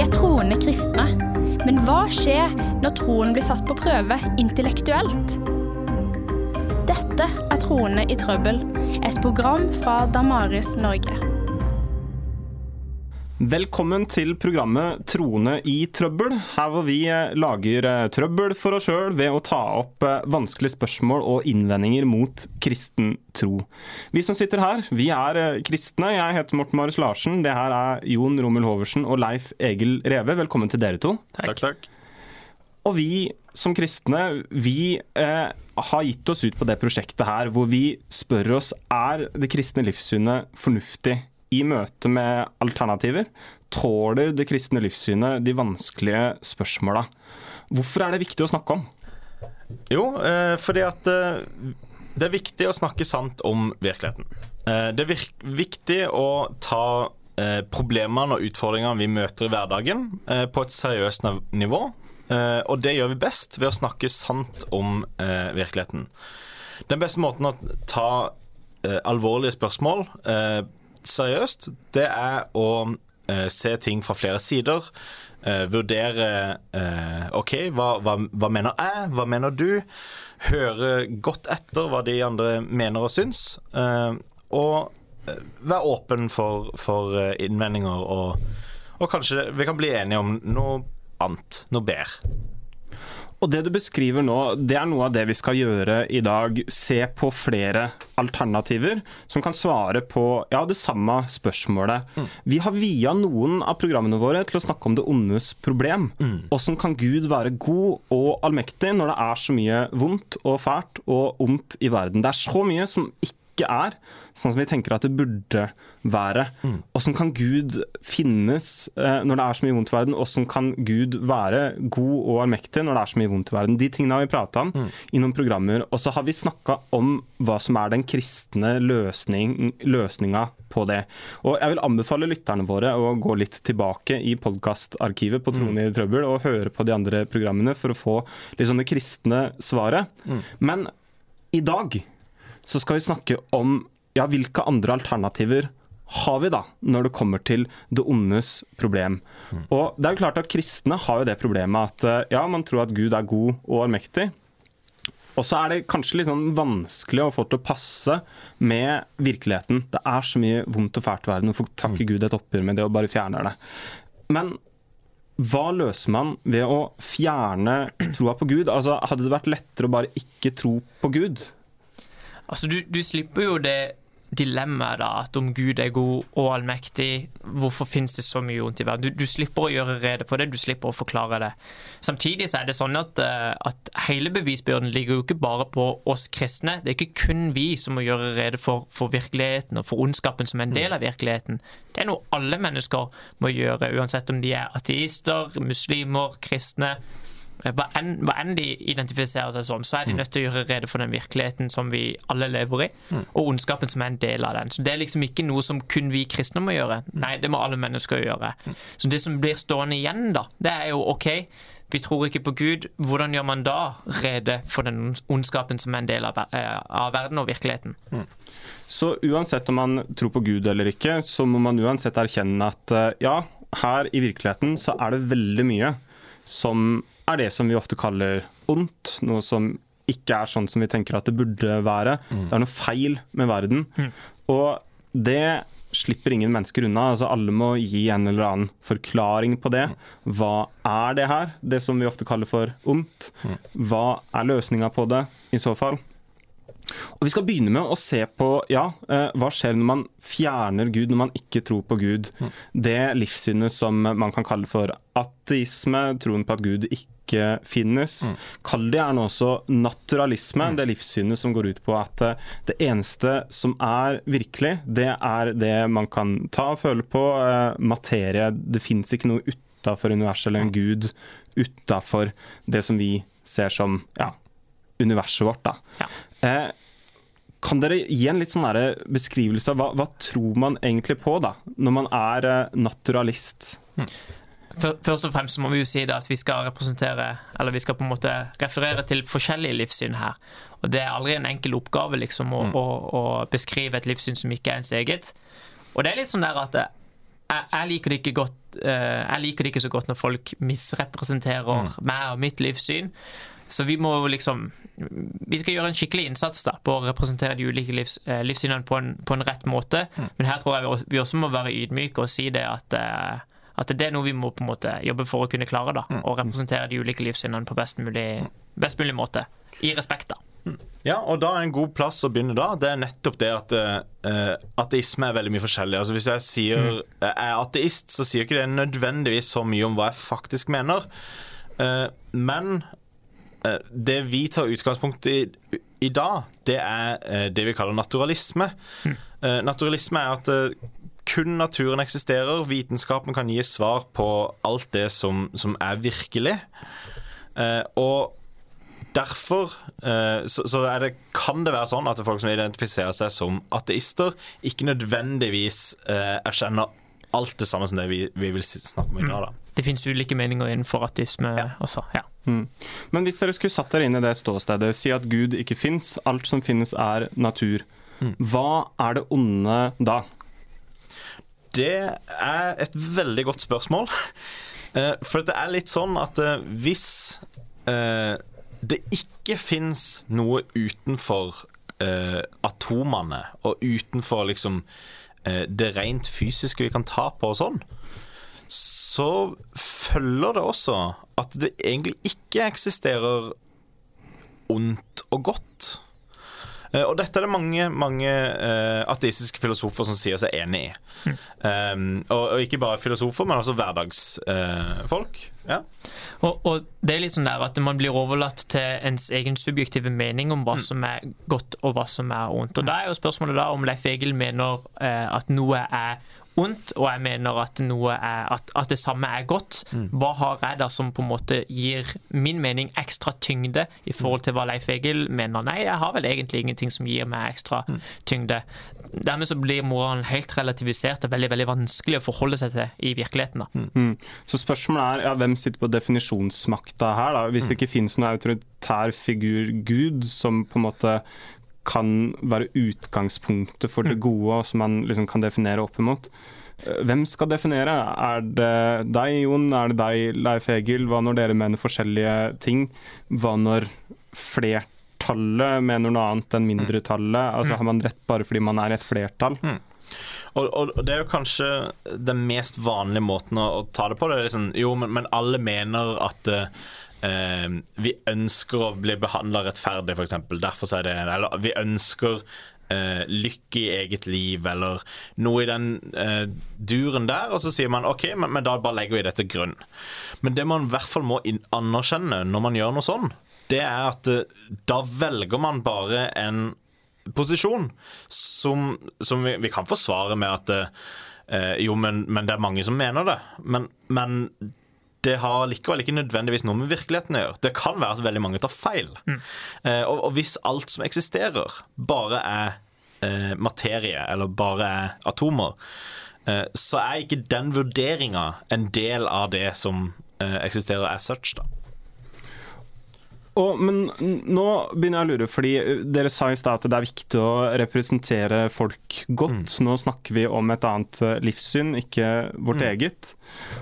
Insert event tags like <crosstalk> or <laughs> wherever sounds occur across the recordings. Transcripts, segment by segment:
Vi er troende kristne. Men hva skjer når troen blir satt på prøve intellektuelt? Dette er Troende i trøbbel, et program fra Damaris Norge. Velkommen til programmet Troende i trøbbel, her hvor vi eh, lager eh, trøbbel for oss sjøl ved å ta opp eh, vanskelige spørsmål og innvendinger mot kristen tro. Vi som sitter her, vi er kristne. Jeg heter Morten Marius Larsen. Det her er Jon Romul Hoversen og Leif Egil Reve. Velkommen til dere to. Takk, takk. Og vi som kristne, vi eh, har gitt oss ut på det prosjektet her hvor vi spør oss er det kristne livssynet fornuftig i møte med alternativer tåler det kristne livssynet de vanskelige spørsmåla. Hvorfor er det viktig å snakke om? Jo, eh, fordi at eh, det er viktig å snakke sant om virkeligheten. Eh, det er viktig å ta problemene og utfordringene vi møter i hverdagen, på et seriøst nivå. Og det gjør vi best ved å snakke sant om virkeligheten. Den beste måten å ta alvorlige spørsmål seriøst, det er å eh, se ting fra flere sider. Eh, vurdere eh, OK, hva, hva, hva, mener jeg? Hva mener du? Høre godt etter hva de andre mener og syns. Eh, og eh, være åpen for, for innvendinger, og, og kanskje vi kan bli enige om noe annet. Noe bedre. Og det du beskriver nå, det er noe av det vi skal gjøre i dag. Se på flere alternativer som kan svare på ja, det samme spørsmålet. Mm. Vi har via noen av programmene våre til å snakke om det ondes problem. Åssen mm. kan Gud være god og allmektig når det er så mye vondt og fælt og ondt i verden? Det er så mye som ikke ikke er sånn som vi tenker at det burde være. Mm. Åssen kan Gud finnes eh, når det er så mye vondt i verden? Åssen kan Gud være god og allmektig når det er så mye vondt i verden? De tingene har vi prata om mm. i noen programmer. Og så har vi snakka om hva som er den kristne løsning, løsninga på det. Og jeg vil anbefale lytterne våre å gå litt tilbake i podkastarkivet på Trone i trøbbel og høre på de andre programmene for å få sånn det kristne svaret. Mm. Men i dag så skal vi snakke om ja, hvilke andre alternativer har vi da, når det kommer til det ondes problem. Mm. Og det er jo klart at Kristne har jo det problemet at eh, ja, man tror at Gud er god og allmektig. Og så er det kanskje litt sånn vanskelig å få til å passe med virkeligheten. Det er så mye vondt og fælt i verden, Hvorfor takker mm. Gud et oppgjør med det og bare fjerner det. Men hva løser man ved å fjerne troa på Gud? Altså, Hadde det vært lettere å bare ikke tro på Gud? Altså, du, du slipper jo det dilemmaet da, at om Gud er god og allmektig, hvorfor finnes det så mye vondt i verden? Du, du, slipper å gjøre rede for det, du slipper å forklare det. Samtidig så er det sånn at, eh, at hele bevisbyrden ligger jo ikke bare på oss kristne. Det er ikke kun vi som må gjøre rede for, for virkeligheten og for ondskapen som en del av virkeligheten. Det er noe alle mennesker må gjøre, uansett om de er ateister, muslimer, kristne hva enn, hva enn, de identifiserer seg som, så er de mm. nødt til å gjøre rede for den virkeligheten som vi alle lever i, mm. og ondskapen som er en del av den. Så Det er liksom ikke noe som kun vi kristne må gjøre. Mm. Nei, det må alle mennesker gjøre. Så det som blir stående igjen, da, det er jo OK, vi tror ikke på Gud. Hvordan gjør man da rede for den ondskapen som er en del av, eh, av verden og virkeligheten? Mm. Så uansett om man tror på Gud eller ikke, så må man uansett erkjenne at eh, ja, her i virkeligheten så er det veldig mye som er det som vi ofte kaller ondt. Noe som ikke er sånn som vi tenker at det burde være. Mm. Det er noe feil med verden. Mm. Og det slipper ingen mennesker unna. Altså Alle må gi en eller annen forklaring på det. Mm. Hva er det her? Det som vi ofte kaller for ondt. Mm. Hva er løsninga på det, i så fall? Og Vi skal begynne med å se på ja, eh, hva skjer når man fjerner Gud, når man ikke tror på Gud. Det livssynet som man kan kalle for ateisme, troen på at Gud ikke finnes. Mm. Kall det gjerne også naturalisme, mm. det livssynet som går ut på at eh, det eneste som er virkelig, det er det man kan ta og føle på. Eh, materie. Det fins ikke noe utafor universet eller en mm. gud utafor det som vi ser som ja, universet vårt. da. Ja. Eh, kan dere gi en litt sånn beskrivelse av hva, hva, tror man egentlig på da, når man er eh, naturalist? Mm. Først og fremst må vi jo si at vi skal representere, eller vi skal på en måte referere til forskjellige livssyn her. Og Det er aldri en enkel oppgave liksom, å, mm. å, å beskrive et livssyn som ikke er ens eget. Og det er litt sånn der at jeg, jeg, liker det ikke godt uh, Jeg liker det ikke så godt når folk misrepresenterer mm. meg og mitt livssyn. Så vi må liksom Vi skal gjøre en skikkelig innsats da på å representere de ulike livs, uh, livssynene på en, på en, rett måte. Mm. Men her tror jeg vi også må være ydmyke og si det at uh, at det er noe vi må på en måte jobbe for å kunne klare. da, mm. Å representere de ulike livssynene på best mulig, best mulig måte. I respekt, da. Ja, og da er en god plass å begynne da, det er nettopp det at uh, ateisme er veldig mye forskjellig. Altså Hvis jeg sier mm. jeg er ateist, så sier ikke det nødvendigvis så mye om hva jeg faktisk mener. Uh, men uh, det vi tar utgangspunkt i i dag, det er det vi kaller naturalisme. Mm. naturalisme er at kun naturen eksisterer. Vitenskapen kan gi svar på alt det som, som er virkelig. og Derfor eh, så, så det, kan det være sånn at folk som identifiserer seg som ateister, ikke nødvendigvis eh, erkjenner alt det samme som det vi, vi vil snakke om i dag. Da. Det finnes ulike meninger innenfor ateisme ja. også. Ja. Mm. Men hvis dere skulle satt dere inn i det ståstedet, si at Gud ikke fins, alt som finnes er natur. Mm. Hva er det onde da? Det er et veldig godt spørsmål. <laughs> Eh, for det er litt sånn at hvis det ikke fins noe utenfor eh, atomene og utenfor liksom eh, det rent fysiske vi kan ta på og sånn, så følger det også at det egentlig ikke eksisterer ondt og godt. Eh, og dette er det mange, mange uh, ateistiske filosofer som sier seg enig i. Mm. Um, og, og, ikke bare filosofer, men også hverdagsfolk. Uh, ja. og, og, det er litt sånn der at man blir overlatt til ens egen subjektive mening om hva mm. som er godt og hva som er ondt. Og da er jo spørsmålet da om Leif Egil mener uh, at noe er ondt, og jeg mener at, er, at, at det samme er godt. Mm. Hva har jeg da som på en måte gir min mening ekstra tyngde i forhold til hva Leif Egil mener? Nei, jeg har vel egentlig ingenting som gir meg ekstra mm. tyngde. Dermed så blir moralen helt relativisert og veldig veldig vanskelig å forholde seg til i virkeligheten. da. Mm. mm. Så spørsmålet er ja, hvem sitter på definisjonsmakta her, da? Hvis det ikke finnes noen autoritær figur Gud som på en måte kan være utgangspunktet for det mm. gode, og som man liksom kan definere opp imot. Eh, hvem skal definere? Er det deg, Jon? Er det deg, Leif Egil? Hva når dere mener forskjellige ting? Hva når flertallet mener noe annet enn mindretallet? Altså, mm. Har man rett bare fordi man er et flertall? Mm. Og, og, Det er jo kanskje den mest vanlige måten å, å ta det på. Det liksom, jo, men, men, alle mener at uh, eh, vi ønsker å bli behandla rettferdig, f.eks. Derfor er det Eller vi ønsker eh, lykke i eget liv, eller noe i den eh, duren der. Og så sier man OK, men, men, da bare legger vi det til grunn. Men det man i hvert fall må anerkjenne når man gjør noe sånn, det er at eh, da velger man bare en posisjon som, som vi, vi, kan forsvare med at jo, men, men, det er mange som mener det. Men, men det har likevel ikke nødvendigvis noe med virkeligheten å gjøre. Det kan være at veldig mange tar feil. Mm. Eh, og, og, hvis alt som eksisterer, bare er eh, materie, eller bare er atomer, eh, så er ikke den vurderinga en del av det som eh, eksisterer as such, da. Og, men nå begynner jeg å lure, fordi dere sa i stad at det er viktig å representere folk godt. Mm. Nå snakker vi om et annet livssyn, ikke vårt mm. eget.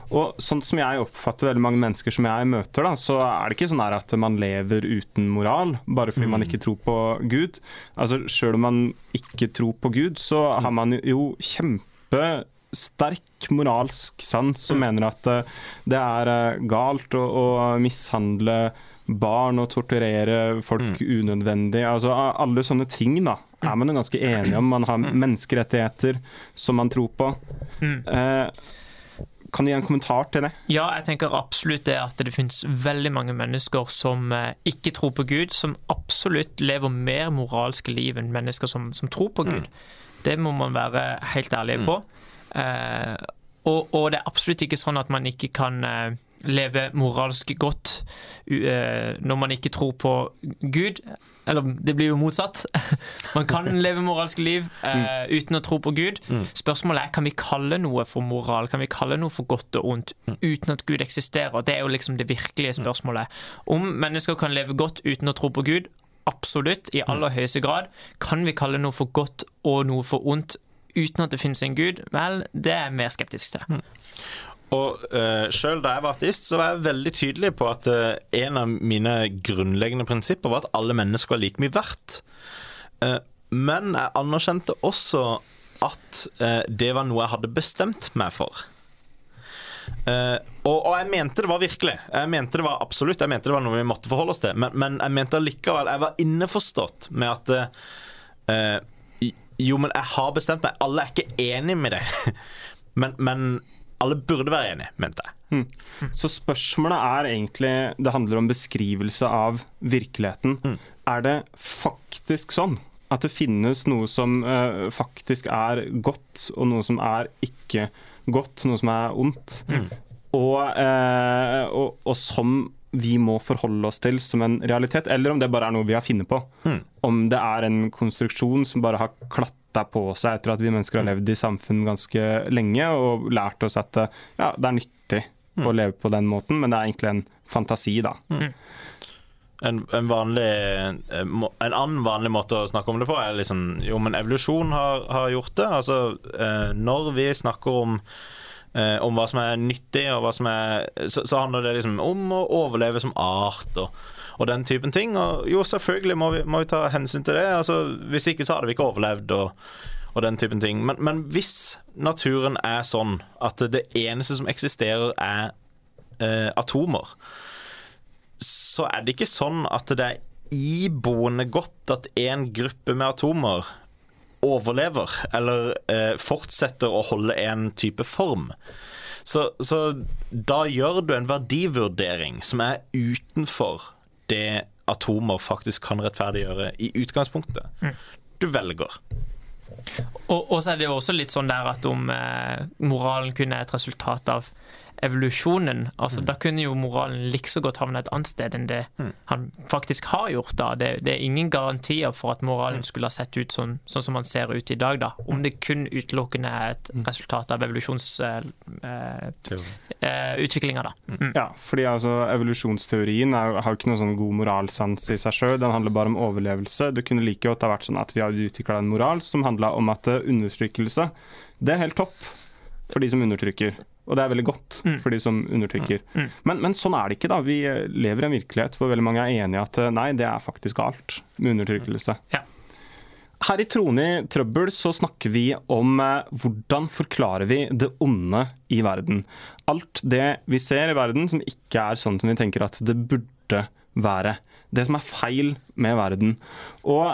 Og sånn som jeg oppfatter veldig mange mennesker som jeg møter, da, så er det ikke sånn at man lever uten moral bare fordi mm. man ikke tror på Gud. Altså Sjøl om man ikke tror på Gud, så har man jo kjempe sterk moralsk sans som mm. mener at det er galt å, å mishandle barn og torturere folk mm. unødvendig. Altså, alle sånne ting da, er man jo ganske enig om. Man har mm. menneskerettigheter som man tror på. Mm. Eh, kan du gi en kommentar til det? Ja, jeg tenker absolutt det at det finnes veldig mange mennesker som eh, ikke tror på Gud, som absolutt lever mer moralske liv enn mennesker som, som tror på Gud. Mm. Det må man være helt ærlig på. Mm. Eh, og, og, det er absolutt ikke sånn at man ikke kan eh, leve moralsk godt eh, når man ikke tror på Gud. Eller det blir jo motsatt. <laughs> Man kan leve moralske liv uh, uten å tro på Gud. Mm. Spørsmålet er kan vi kalle noe for moral, kan vi kalle noe for godt og ondt mm. uten at Gud eksisterer. Det er jo liksom det virkelige spørsmålet. Om mennesker kan leve godt uten å tro på Gud, absolutt, i aller høyeste grad. Kan vi kalle noe for godt og noe for ondt uten at det finnes en gud, vel, det er jeg mer skeptisk til. Og uh, sjøl da jeg var ateist, så var jeg veldig tydelig på at uh, en av mine grunnleggende prinsipper var at alle mennesker var like mye verdt. Uh, men jeg anerkjente også at uh, det var noe jeg hadde bestemt meg for. Uh, og, og, jeg mente det var virkelig. Jeg mente det var absolutt Jeg mente det var noe vi måtte forholde oss til. Men, men jeg mente allikevel Jeg var innforstått med at uh, Jo, men jeg har bestemt meg. Alle er ikke enig med det. <laughs> men, men, alle burde være enige, mente jeg. Mm. Så spørsmålet er egentlig Det handler om beskrivelse av virkeligheten. Mm. Er det faktisk sånn at det finnes noe som uh, faktisk er godt, og noe som er ikke godt, noe som er ondt, mm. og, uh, og, og, som vi må forholde oss til som en realitet, eller om det bare er noe vi har funnet på. Mm. Om det er en konstruksjon som bare har klatta på seg etter at vi mennesker har levd i samfunn ganske lenge og lært oss at ja, det er nyttig mm. å leve på den måten, men det er egentlig en fantasi, da. Mm. En, en, vanlig, eh, en, annen vanlig måte å snakke om det på er liksom Jo, men evolusjon har, har gjort det. Altså, eh, når vi snakker om eh, om hva som er nyttig, og hva som er Så, så handler det liksom om å overleve som art og, og den typen ting. Og jo, selvfølgelig må vi, må vi ta hensyn til det. Altså, hvis ikke så hadde vi ikke overlevd. og og den typen ting. Men, men, hvis naturen er sånn at det eneste som eksisterer, er eh, atomer, så er det ikke sånn at det er iboende godt at en gruppe med atomer overlever, eller eh, fortsetter å holde en type form. Så, så, da gjør du en verdivurdering som er utenfor det atomer faktisk kan rettferdiggjøre i utgangspunktet. Mm. Du velger. Og, og, så er det jo også litt sånn der at om eh, moralen kunne er et resultat av evolusjonen. Altså, mm. Da kunne jo moralen likså godt havna et annet sted enn det mm. han faktisk har gjort. da. Det, det, er ingen garantier for at moralen mm. skulle ha sett ut sånn, sånn som han ser ut i dag. da. Om det kun utelukkende er et mm. resultat av evolusjonsutviklinga. Eh, eh, da. Mm. mm. Ja, fordi altså, evolusjonsteorien er, har ikke noen sånn god moralsans i seg sjøl. Den handler bare om overlevelse. Det kunne like godt ha vært sånn at vi hadde utvikla en moral som handla om at eh, undertrykkelse, det er helt topp for de som undertrykker. Og det er veldig godt mm. for de som undertrykker. Mm. mm. Men, men, sånn er det ikke. da. Vi eh, lever i en virkelighet hvor veldig mange er enige at eh, nei, det er faktisk galt med undertrykkelse. Ja. Her i Trone i trøbbel så snakker vi om eh, hvordan forklarer vi det onde i verden. Alt det vi ser i verden som ikke er sånn som vi tenker at det burde være. Det som er feil med verden. Og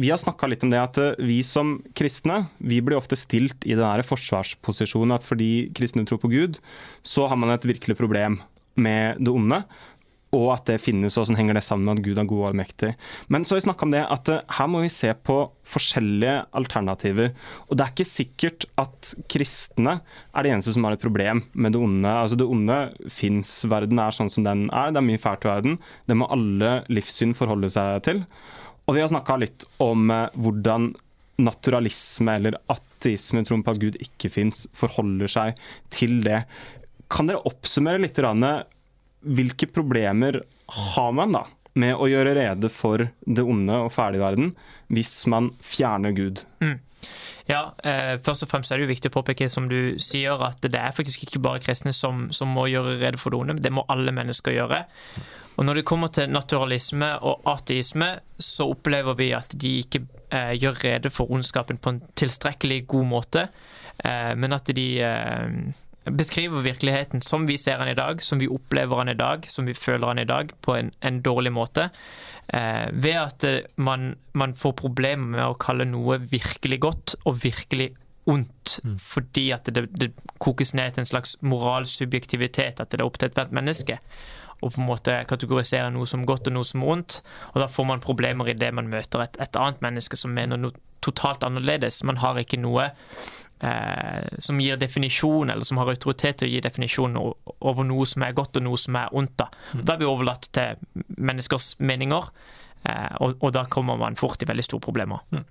vi har snakka litt om det at eh, vi som kristne vi blir ofte stilt i den forsvarsposisjonen at fordi kristne tror på Gud, så har man et virkelig problem med det onde. Og at det finnes, og sånn henger det sammen med at Gud er god og allmektig. Men så har vi snakka om det at eh, her må vi se på forskjellige alternativer. Og det er ikke sikkert at kristne er de eneste som har et problem med det onde. Altså Det onde fins, verden er sånn som den er, det er mye fælt i verden. Det må alle livssyn forholde seg til. Og vi har snakka litt om eh, hvordan naturalisme eller ateisme, troen på at Gud ikke fins, forholder seg til det. Kan dere oppsummere litt hvilke problemer har man da med å gjøre rede for det onde og ferdigverden hvis man fjerner Gud? Mm. Ja, eh, Først og fremst er det jo viktig å påpeke som du sier, at det er faktisk ikke bare kristne som, som må gjøre rede for onde, det må alle mennesker gjøre. Og Når det kommer til naturalisme og ateisme, så opplever vi at de ikke eh, gjør rede for ondskapen på en tilstrekkelig god måte, eh, men at de eh, beskriver virkeligheten som vi ser den i dag, som vi opplever den i dag, som vi føler den i dag, på en, en dårlig måte. Eh, ved at eh, man, man, får problemer med å kalle noe virkelig godt og virkelig ondt, mm. fordi at det, det kokes ned til en slags moralsubjektivitet, at det er opp til ethvert menneske å på en måte kategorisere noe som godt og noe som ondt. Og da får man problemer i det man møter et, et annet menneske som mener noe totalt annerledes. Man har ikke noe som gir definisjon, eller som har autoritet til å gi definisjon over noe som er godt og noe som er ondt. Da, mm. da er vi overlatt til menneskers meninger, eh, og, og, da kommer man fort i veldig store problemer. Mm.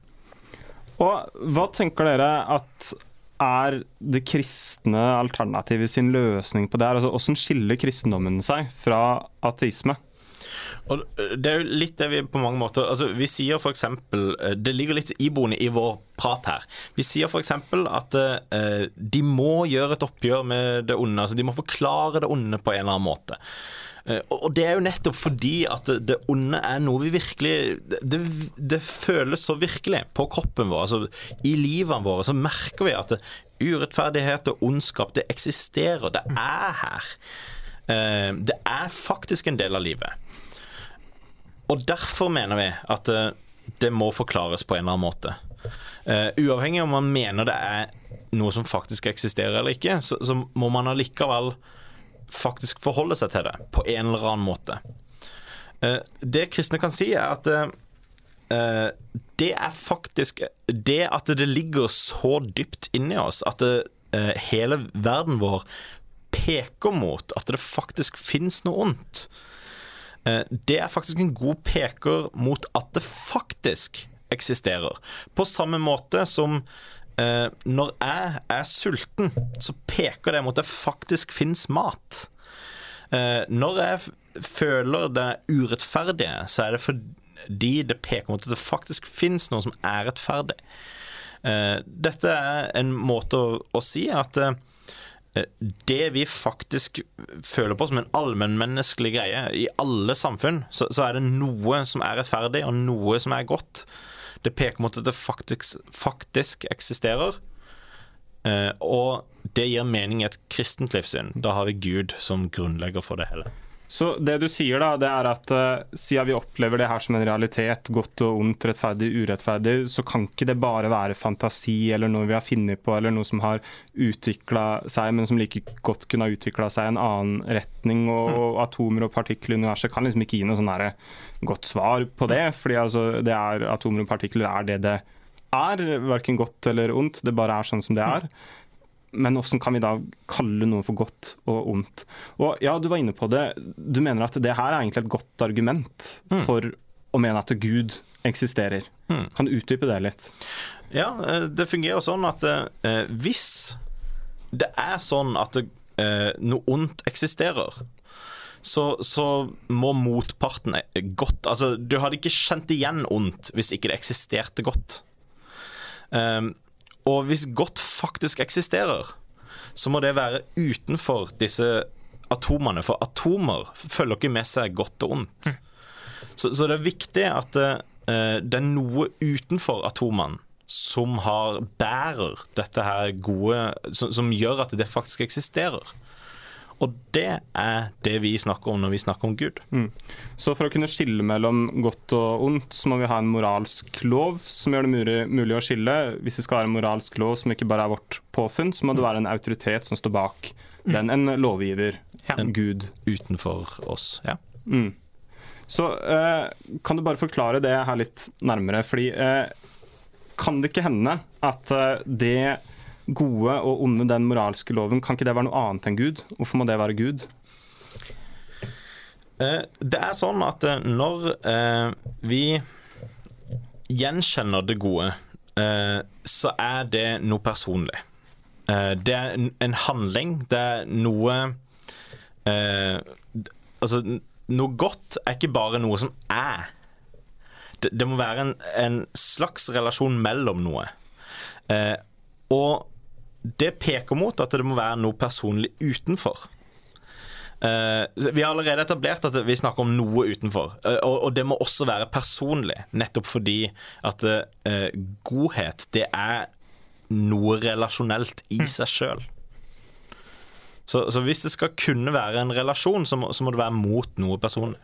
Og hva tenker dere at er det kristne alternativet sin løsning på det her? Altså, hvordan skiller kristendommen seg fra ateisme? Og det er jo litt det vi på mange måter altså Vi sier f.eks. Det ligger litt iboende i vår prat her. Vi sier f.eks. at eh, de må gjøre et oppgjør med det onde. altså De må forklare det onde på en eller annen måte. Eh, og det er jo nettopp fordi at det onde er noe vi virkelig Det, det føles så virkelig på kroppen vår. altså I livene våre så merker vi at urettferdighet og ondskap, det eksisterer. Det er her. Eh, det er faktisk en del av livet. Og derfor mener vi at eh, det må forklares på en eller annen måte. Uh, uavhengig om man mener det er noe som faktisk eksisterer eller ikke, så, så, må man allikevel faktisk forholde seg til det på en eller annen måte. Det kristne kan si, er at det er faktisk Det at det ligger så dypt inni oss at det, hele verden vår peker mot at det faktisk fins noe ondt. Eh, det er faktisk en god peker mot at det faktisk eksisterer. På samme måte som eh, når jeg er sulten, så peker det mot at det faktisk fins mat. Eh, når jeg føler det urettferdige, så er det fordi det peker mot at det faktisk fins noe som er rettferdig. Dette er en måte å, si at det vi faktisk føler på som en allmennmenneskelig greie i alle samfunn, så, så, er det noe som er rettferdig, og noe som er godt. Det peker mot at det faktisk, faktisk eksisterer. Eh, og det gir mening i et kristent livssyn. Da har vi Gud som grunnlegger for det hele. Så det du sier, da, det er at uh, siden vi opplever det her som en realitet, godt og ondt, rettferdig, urettferdig, så kan ikke det bare være fantasi eller noe vi har funnet på, eller noe som har utvikla seg, men som like godt kunne ha utvikla seg i en annen retning. Og, mm. og atomer og partikler i universet kan liksom ikke gi noe sånn godt svar på det. fordi altså, det er, atomer og partikler er det det er, verken godt eller ondt. Det bare er sånn som det er. Men hvordan kan vi da kalle noe for godt og ondt? Og ja, Du var inne på det. Du mener at det her er egentlig et godt argument mm. for å mene at Gud eksisterer. Mm. Kan du utdype det litt? Ja, eh, det fungerer sånn at eh, hvis det er sånn at eh, noe ondt eksisterer, så, så, må motparten godt Altså, du hadde ikke kjent igjen ondt hvis ikke det eksisterte godt. Um, og hvis godt faktisk eksisterer, så må det være utenfor disse atomene, for atomer følger ikke med seg godt og ondt. Så, så det er viktig at det, eh, det er noe utenfor atomene som har, bærer dette her gode som, som gjør at det faktisk eksisterer. Og det er det vi snakker om når vi snakker om Gud. Mm. Så for å kunne skille mellom godt og ondt, så må vi ha en moralsk lov som gjør det mulig, mulig å skille. Hvis vi skal ha en moralsk lov som ikke bare er vårt påfunn, så må det mm. være en autoritet som står bak mm. den. En lovgiver. Ja. En Gud. Utenfor oss. Ja. Mm. Så eh, kan du bare forklare det her litt nærmere? Fordi eh, kan det ikke hende at eh, det gode og onde, den moralske loven, kan ikke det være noe annet enn Gud? Hvorfor må det være Gud? Eh, det er sånn at eh, når eh, vi gjenkjenner det gode, så er det noe personlig. Det er en handling. Det er noe Altså, noe godt er ikke bare noe som er. Det, må være en, slags relasjon mellom noe. og det peker mot at det må være noe personlig utenfor. Uh, vi har allerede etablert at vi snakker om noe utenfor, uh, og, og, det må også være personlig. Nettopp fordi at uh, godhet, det er noe relasjonelt i mm. seg sjøl. Så, så, hvis det skal kunne være en relasjon, så må, så må det være mot noe personlig.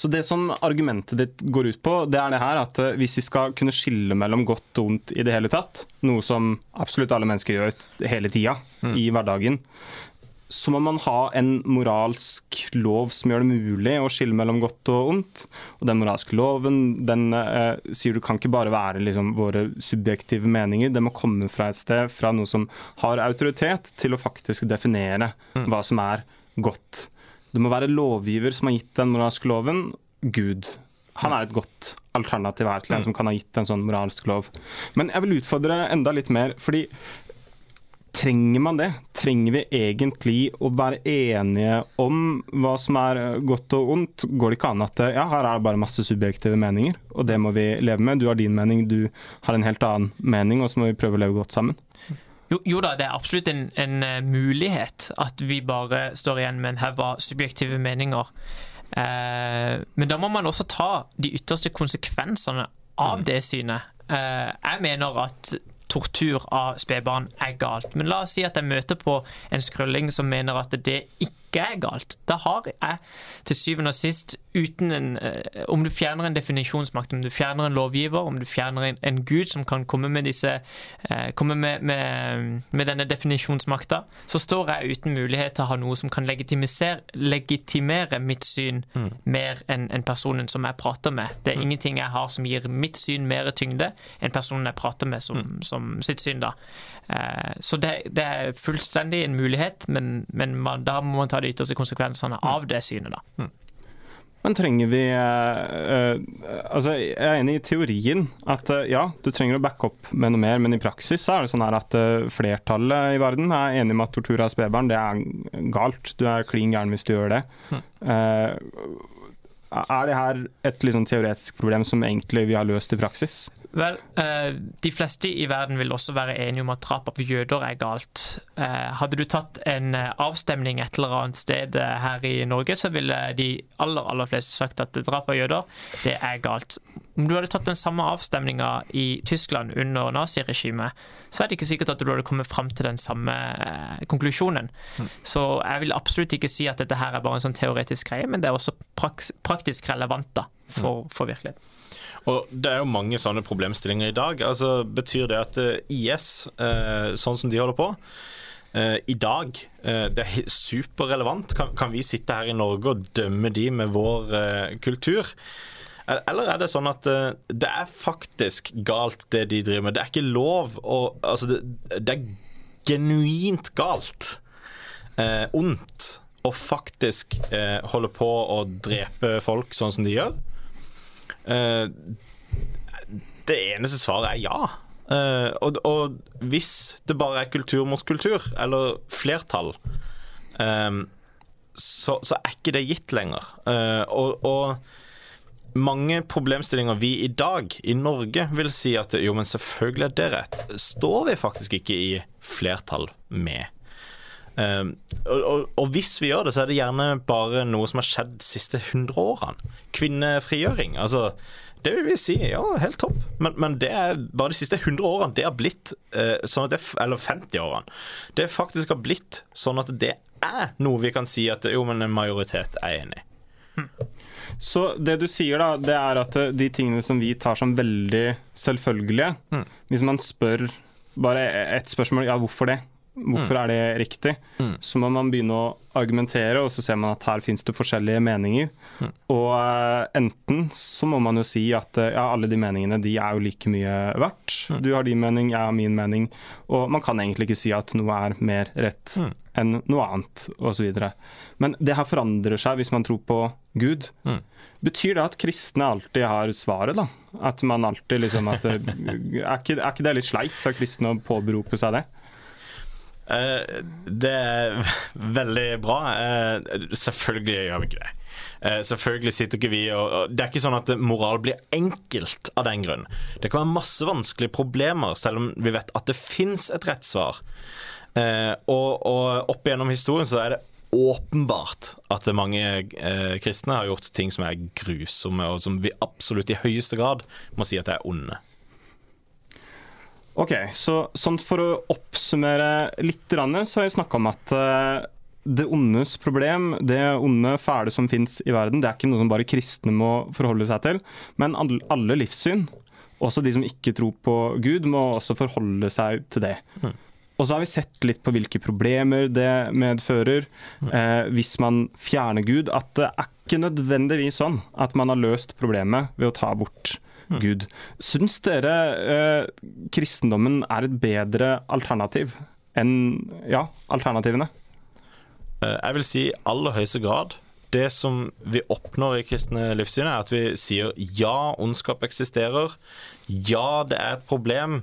Så det som argumentet ditt går ut på, det er det her at eh, hvis vi skal kunne skille mellom godt og ondt i det hele tatt, noe som absolutt alle mennesker gjør hele tida mm. i hverdagen, så må man ha en moralsk lov som gjør det mulig å skille mellom godt og ondt. Og den moralske loven den eh, sier du kan ikke bare være liksom, våre subjektive meninger. Det må komme fra et sted, fra noe som har autoritet, til å faktisk definere mm. hva som er godt. Det må være lovgiver som har gitt den moralske loven, Gud. Han er et godt alternativ her til en mm. som kan ha gitt en sånn moralsk lov. Men jeg vil utfordre enda litt mer, fordi trenger man det? Trenger vi egentlig å være enige om hva som er godt og ondt? Går det ikke an at ja, her er det bare masse subjektive meninger, og det må vi leve med? Du har din mening, du har en helt annen mening, og så må vi prøve å leve godt sammen. Jo, jo, da, det er absolutt en, en, eh, mulighet at vi bare står igjen med en haug av subjektive meninger. Eh, men da må man også ta de ytterste konsekvensene av mm. det synet. Eh, jeg mener at tortur av spedbarn er galt. Men la oss si at jeg møter på en skrølling som mener at det ikke er galt. Da har jeg til syvende og sist, uten en eh, Om du fjerner en definisjonsmakt, om du fjerner en lovgiver, om du fjerner en, en gud som kan komme med disse eh, komme med, med, med, denne definisjonsmakta, så står jeg uten mulighet til å ha noe som kan legitimere mitt syn mm. mer enn en personen som jeg prater med. Det er mm. ingenting jeg har som gir mitt syn mer tyngde enn personen jeg prater med, som, mm. som som sitt syn. da. Eh, så det, det, er fullstendig en mulighet, men, men man, da må man ta de ytterste konsekvensene mm. av det synet. da. Mm. Men trenger vi uh, Altså, jeg er enig i teorien at uh, ja, du trenger å backe opp med noe mer, men i praksis så er det sånn her at uh, flertallet i verden er enig med at tortur av spedbarn, det er galt. Du er klin gæren hvis du gjør det. Mm. er det her et liksom, teoretisk problem som egentlig vi har løst i praksis? Vel, eh, de fleste i verden vil også være enige om at drap av jøder er galt. Eh, hadde du tatt en eh, avstemning et eller annet sted her i Norge, så ville de aller, aller fleste sagt at drap av jøder, det er galt. Om du hadde tatt den samme avstemninga i Tyskland under naziregimet, så er det ikke sikkert at du hadde kommet fram til den samme konklusjonen. Mm. Så jeg vil absolutt ikke si at dette her er bare en sånn teoretisk greie, men det er også praktisk relevant da, for, mm. for virkeligheten. Og Det er jo mange sånne problemstillinger i dag. Altså, Betyr det at eh, IS, eh, sånn som de holder på eh, i dag, det er superrelevant? Kan, kan, vi sitte her i Norge og dømme de med vår kultur? Eller er det sånn at det er faktisk galt, det de driver med? Det er ikke lov å Altså, det, det er genuint galt. Eh, ondt å faktisk eh, holde på å drepe folk sånn som de gjør. Eh, det eneste svaret er ja. Uh, og, og, hvis det bare er kultur mot kultur, eller flertall, um, så, så, er ikke det gitt lenger. Og, og, mange problemstillinger vi i dag i Norge vil si at jo, men selvfølgelig er det rett, står vi faktisk ikke i flertall med. Um, og, og, hvis vi gjør det, så er det gjerne bare noe som har skjedd de siste 100 årene. Kvinnefrigjøring. Altså, det vil vi si, ja, helt topp. Men, men det er bare de siste 100 årene det har blitt uh, sånn at det, Eller 50 årene. Det faktisk har blitt sånn at det er noe vi kan si at jo, men en majoritet er enig i. Så det du sier, da, det er at de tingene som vi tar som veldig selvfølgelige mm. Hvis man spør bare ett spørsmål, ja, hvorfor det? Hvorfor mm. er det riktig? Mm. Så må man begynne å argumentere, og så ser man at her finnes det forskjellige meninger. Mm. Og uh, enten så må man jo si at uh, ja, alle de meningene de er jo like mye verdt. Mm. Du har din mening, jeg har min mening. Og man kan egentlig ikke si at noe er mer rett mm. enn noe annet, osv. Men det her forandrer seg hvis man tror på Gud. Mm. Betyr det at kristne alltid har svaret, da? At man alltid liksom at, <laughs> er, ikke, er ikke det litt sleipt av kristne å påberope seg det? Eh, det er <laughs> veldig bra. Eh, selvfølgelig gjør vi ikke det. Eh, selvfølgelig sitter ikke vi og, Det er ikke sånn at moral blir enkelt av den grunn. Det kan være masse vanskelige problemer, selv om vi vet at det fins et rett svar. og, og opp gjennom historien så er det åpenbart at mange kristne har gjort ting som er grusomme, og som vi absolutt i høyeste grad må si at det er onde. Ok, så sånn For å oppsummere litt, så har jeg snakka om at uh, det ondes problem, det onde, fæle som fins i verden, det er ikke noe som bare kristne må forholde seg til. Men alle livssyn, også de som ikke tror på Gud, må også forholde seg til det. Mm. Og så har vi sett litt på hvilke problemer det medfører mm. eh, hvis man fjerner Gud. At det er ikke nødvendigvis sånn at man har løst problemet ved å ta bort. Gud. Syns dere eh, kristendommen er et bedre alternativ enn ja, alternativene? Eh, jeg vil si i aller høyeste grad. Det som vi oppnår i kristne livssyn, er at vi sier ja, ondskap eksisterer. Ja, det er et problem.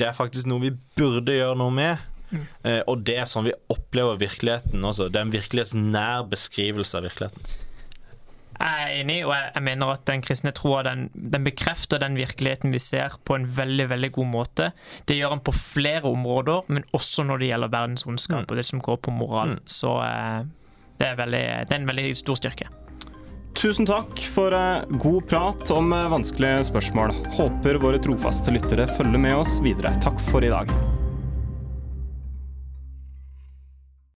Det er faktisk noe vi burde gjøre noe med. Mm. og det er sånn vi opplever virkeligheten også. Det er en virkelighetsnær beskrivelse av virkeligheten. Jeg er enig, og jeg, mener at den kristne troa den, den bekrefter den virkeligheten vi ser, på en veldig veldig god måte. Det gjør den på flere områder, men også når det gjelder verdens ondskap og det som går på moral. Så eh, det, er veldig, det er en veldig stor styrke. Tusen takk for eh, god prat om eh, vanskelige spørsmål. Håper våre trofaste lyttere følger med oss videre. Takk for i dag.